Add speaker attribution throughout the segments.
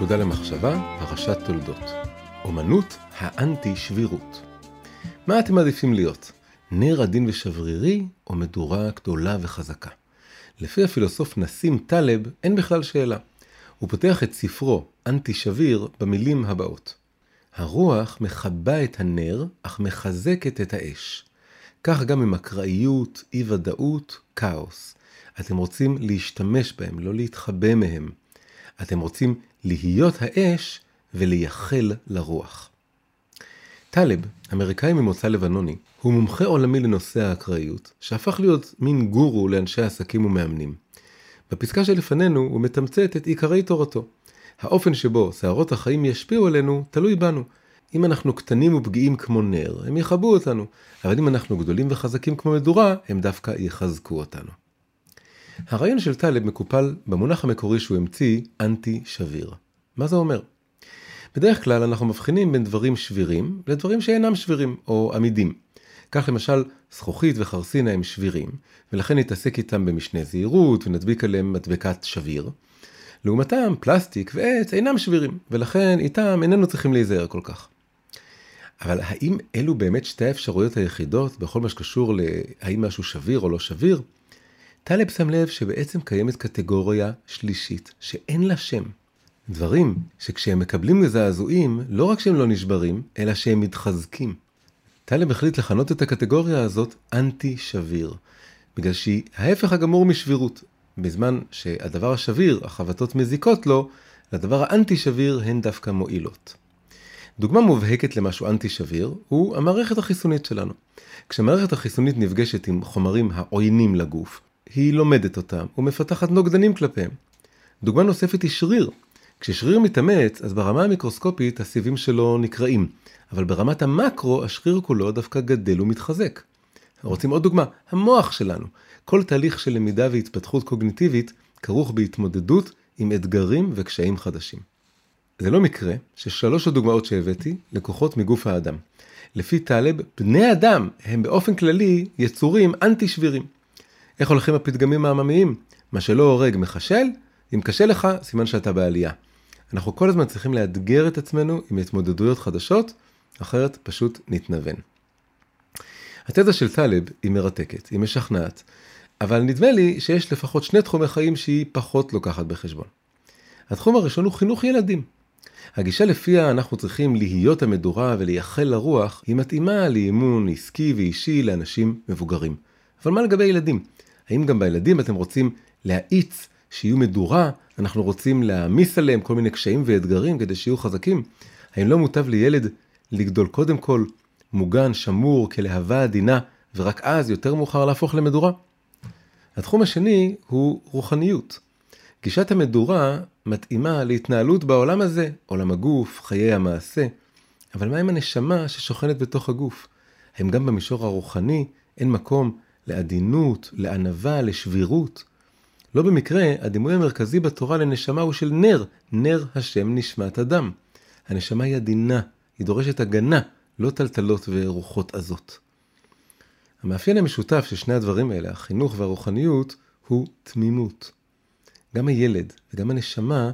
Speaker 1: נקודה למחשבה, פרשת תולדות. אומנות האנטי שבירות. מה אתם מעדיפים להיות? נר עדין ושברירי, או מדורה גדולה וחזקה? לפי הפילוסוף נסים טלב, אין בכלל שאלה. הוא פותח את ספרו, אנטי שביר, במילים הבאות: הרוח מכבה את הנר, אך מחזקת את האש. כך גם עם אקראיות, אי ודאות, כאוס. אתם רוצים להשתמש בהם, לא להתחבא מהם. אתם רוצים להיות האש ולייחל לרוח. טלב, אמריקאי ממוצא לבנוני, הוא מומחה עולמי לנושא האקראיות, שהפך להיות מין גורו לאנשי עסקים ומאמנים. בפסקה שלפנינו הוא מתמצת את עיקרי תורתו. האופן שבו שערות החיים ישפיעו עלינו תלוי בנו. אם אנחנו קטנים ופגיעים כמו נר, הם יכבו אותנו, אבל אם אנחנו גדולים וחזקים כמו מדורה, הם דווקא יחזקו אותנו. הרעיון של טלב מקופל במונח המקורי שהוא המציא, אנטי שביר. מה זה אומר? בדרך כלל אנחנו מבחינים בין דברים שבירים לדברים שאינם שבירים או עמידים. כך למשל, זכוכית וחרסינה הם שבירים, ולכן נתעסק איתם במשנה זהירות ונדביק עליהם מדבקת שביר. לעומתם, פלסטיק ועץ אינם שבירים, ולכן איתם איננו צריכים להיזהר כל כך. אבל האם אלו באמת שתי האפשרויות היחידות בכל מה שקשור להאם משהו שביר או לא שביר? טלב שם לב שבעצם קיימת קטגוריה שלישית, שאין לה שם. דברים שכשהם מקבלים לזעזועים, לא רק שהם לא נשברים, אלא שהם מתחזקים. טלב החליט לכנות את הקטגוריה הזאת אנטי שביר, בגלל שהיא ההפך הגמור משבירות. בזמן שהדבר השביר, החבטות מזיקות לו, לדבר האנטי שביר הן דווקא מועילות. דוגמה מובהקת למשהו אנטי שביר הוא המערכת החיסונית שלנו. כשהמערכת החיסונית נפגשת עם חומרים העוינים לגוף, היא לומדת אותם ומפתחת נוגדנים כלפיהם. דוגמה נוספת היא שריר. כששריר מתאמץ, אז ברמה המיקרוסקופית הסיבים שלו נקרעים, אבל ברמת המקרו השריר כולו דווקא גדל ומתחזק. רוצים עוד דוגמה? המוח שלנו. כל תהליך של למידה והתפתחות קוגניטיבית כרוך בהתמודדות עם אתגרים וקשיים חדשים. זה לא מקרה ששלוש הדוגמאות שהבאתי לקוחות מגוף האדם. לפי טלב, בני אדם הם באופן כללי יצורים אנטי שבירים. איך הולכים הפתגמים העממיים? מה שלא הורג מחשל, אם קשה לך, סימן שאתה בעלייה. אנחנו כל הזמן צריכים לאתגר את עצמנו עם התמודדויות חדשות, אחרת פשוט נתנוון. התזה של טלב היא מרתקת, היא משכנעת, אבל נדמה לי שיש לפחות שני תחומי חיים שהיא פחות לוקחת בחשבון. התחום הראשון הוא חינוך ילדים. הגישה לפיה אנחנו צריכים להיות המדורה ולייחל לרוח, היא מתאימה לאימון עסקי ואישי לאנשים מבוגרים. אבל מה לגבי ילדים? האם גם בילדים אתם רוצים להאיץ שיהיו מדורה, אנחנו רוצים להעמיס עליהם כל מיני קשיים ואתגרים כדי שיהיו חזקים? האם לא מוטב לילד לגדול קודם כל מוגן, שמור, כלהבה עדינה, ורק אז יותר מאוחר להפוך למדורה? התחום השני הוא רוחניות. גישת המדורה מתאימה להתנהלות בעולם הזה, עולם הגוף, חיי המעשה. אבל מה עם הנשמה ששוכנת בתוך הגוף? האם גם במישור הרוחני אין מקום לעדינות, לענווה, לשבירות? לא במקרה, הדימוי המרכזי בתורה לנשמה הוא של נר, נר השם נשמת אדם. הנשמה היא עדינה, היא דורשת הגנה, לא טלטלות ורוחות עזות. המאפיין המשותף של שני הדברים האלה, החינוך והרוחניות, הוא תמימות. גם הילד וגם הנשמה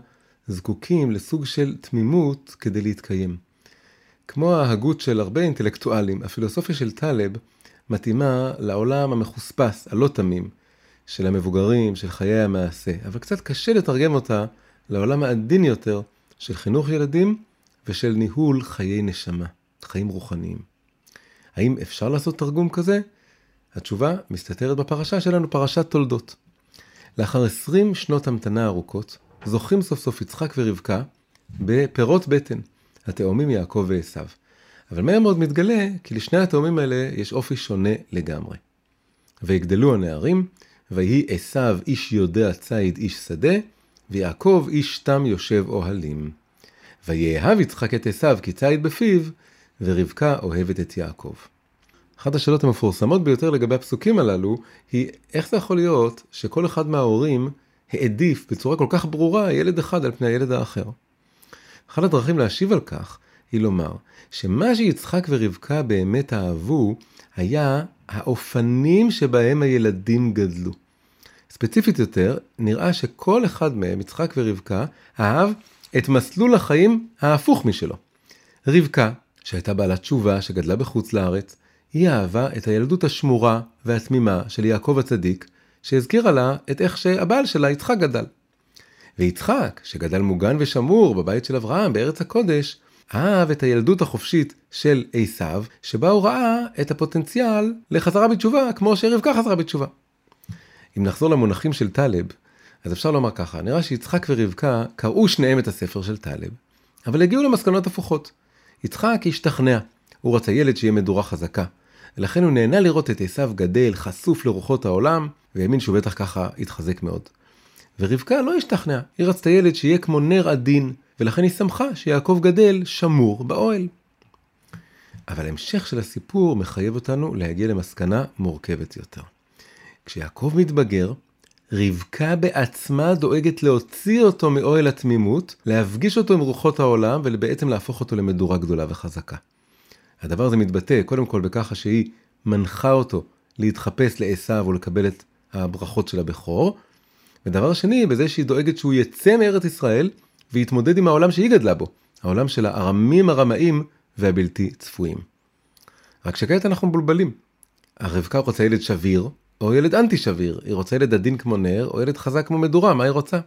Speaker 1: זקוקים לסוג של תמימות כדי להתקיים. כמו ההגות של הרבה אינטלקטואלים, הפילוסופיה של טלב מתאימה לעולם המחוספס, הלא תמים, של המבוגרים, של חיי המעשה, אבל קצת קשה לתרגם אותה לעולם העדין יותר של חינוך ילדים ושל ניהול חיי נשמה, חיים רוחניים. האם אפשר לעשות תרגום כזה? התשובה מסתתרת בפרשה שלנו, פרשת תולדות. לאחר 20 שנות המתנה ארוכות, זוכים סוף סוף יצחק ורבקה בפירות בטן, התאומים יעקב ועשו. אבל מהר מאוד מתגלה כי לשני התאומים האלה יש אופי שונה לגמרי. ויגדלו הנערים, ויהי עשו איש יודע ציד איש שדה, ויעקב איש תם יושב אוהלים. ויאהב יצחק את עשו כי ציד בפיו, ורבקה אוהבת את יעקב. אחת השאלות המפורסמות ביותר לגבי הפסוקים הללו, היא איך זה יכול להיות שכל אחד מההורים העדיף בצורה כל כך ברורה ילד אחד על פני הילד האחר. אחת הדרכים להשיב על כך היא לומר שמה שיצחק ורבקה באמת אהבו היה האופנים שבהם הילדים גדלו. ספציפית יותר, נראה שכל אחד מהם, יצחק ורבקה, אהב את מסלול החיים ההפוך משלו. רבקה, שהייתה בעלת תשובה שגדלה בחוץ לארץ, היא אהבה את הילדות השמורה והתמימה של יעקב הצדיק, שהזכירה לה את איך שהבעל שלה יצחק גדל. ויצחק, שגדל מוגן ושמור בבית של אברהם בארץ הקודש, אהב את הילדות החופשית של עשיו, שבה הוא ראה את הפוטנציאל לחזרה בתשובה, כמו שרבקה חזרה בתשובה. אם נחזור למונחים של טלב, אז אפשר לומר ככה, נראה שיצחק ורבקה קראו שניהם את הספר של טלב, אבל הגיעו למסקנות הפוכות. יצחק השתכנע, הוא רצה ילד שיהיה מדורה חזקה, ולכן הוא נהנה לראות את עשיו גדל, חשוף לרוחות העולם, והאמין שהוא בטח ככה יתחזק מאוד. ורבקה לא השתכנעה, היא רצתה ילד שיהיה כמו נר עדין, ולכן היא שמחה שיעקב גדל שמור באוהל. אבל ההמשך של הסיפור מחייב אותנו להגיע למסקנה מורכבת יותר. כשיעקב מתבגר, רבקה בעצמה דואגת להוציא אותו מאוהל התמימות, להפגיש אותו עם רוחות העולם ובעצם להפוך אותו למדורה גדולה וחזקה. הדבר הזה מתבטא קודם כל בככה שהיא מנחה אותו להתחפש לעשו ולקבל את הברכות של הבכור, ודבר שני, בזה שהיא דואגת שהוא יצא מארץ ישראל ויתמודד עם העולם שהיא גדלה בו, העולם של הארמים הרמאים והבלתי צפויים. רק שכעת אנחנו מבולבלים. הרבקה רוצה ילד שביר, או ילד אנטי שביר, היא רוצה ילד עדין כמו נר, או ילד חזק כמו מדורה, מה היא רוצה?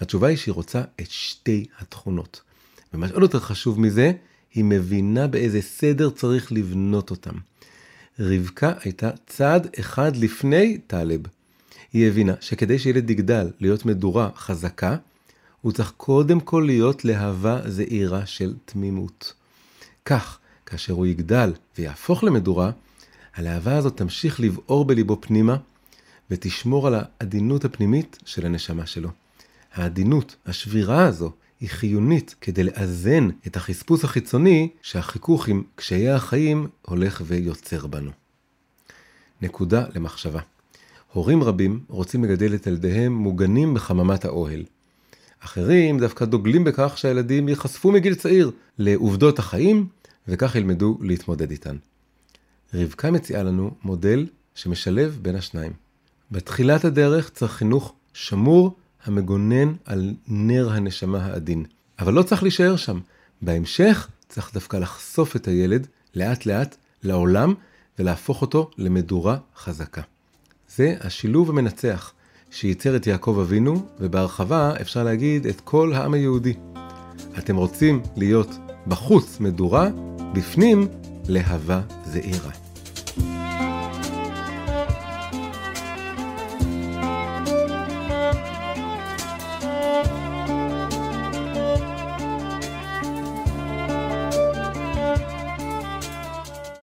Speaker 1: התשובה היא שהיא רוצה את שתי התכונות. ומה שעוד יותר חשוב מזה, היא מבינה באיזה סדר צריך לבנות אותם. רבקה הייתה צעד אחד לפני טלב. היא הבינה שכדי שילד יגדל להיות מדורה חזקה, הוא צריך קודם כל להיות להבה זעירה של תמימות. כך, כאשר הוא יגדל ויהפוך למדורה, הלהבה הזאת תמשיך לבעור בליבו פנימה, ותשמור על העדינות הפנימית של הנשמה שלו. העדינות, השבירה הזו, היא חיונית כדי לאזן את החספוס החיצוני שהחיכוך עם קשיי החיים הולך ויוצר בנו. נקודה למחשבה. הורים רבים רוצים לגדל את ילדיהם מוגנים בחממת האוהל. אחרים דווקא דוגלים בכך שהילדים ייחשפו מגיל צעיר לעובדות החיים, וכך ילמדו להתמודד איתן. רבקה מציעה לנו מודל שמשלב בין השניים. בתחילת הדרך צריך חינוך שמור המגונן על נר הנשמה העדין. אבל לא צריך להישאר שם. בהמשך צריך דווקא לחשוף את הילד לאט לאט לעולם ולהפוך אותו למדורה חזקה. זה השילוב המנצח שייצר את יעקב אבינו, ובהרחבה אפשר להגיד את כל העם היהודי. אתם רוצים להיות בחוץ מדורה, בפנים להבה זעירה.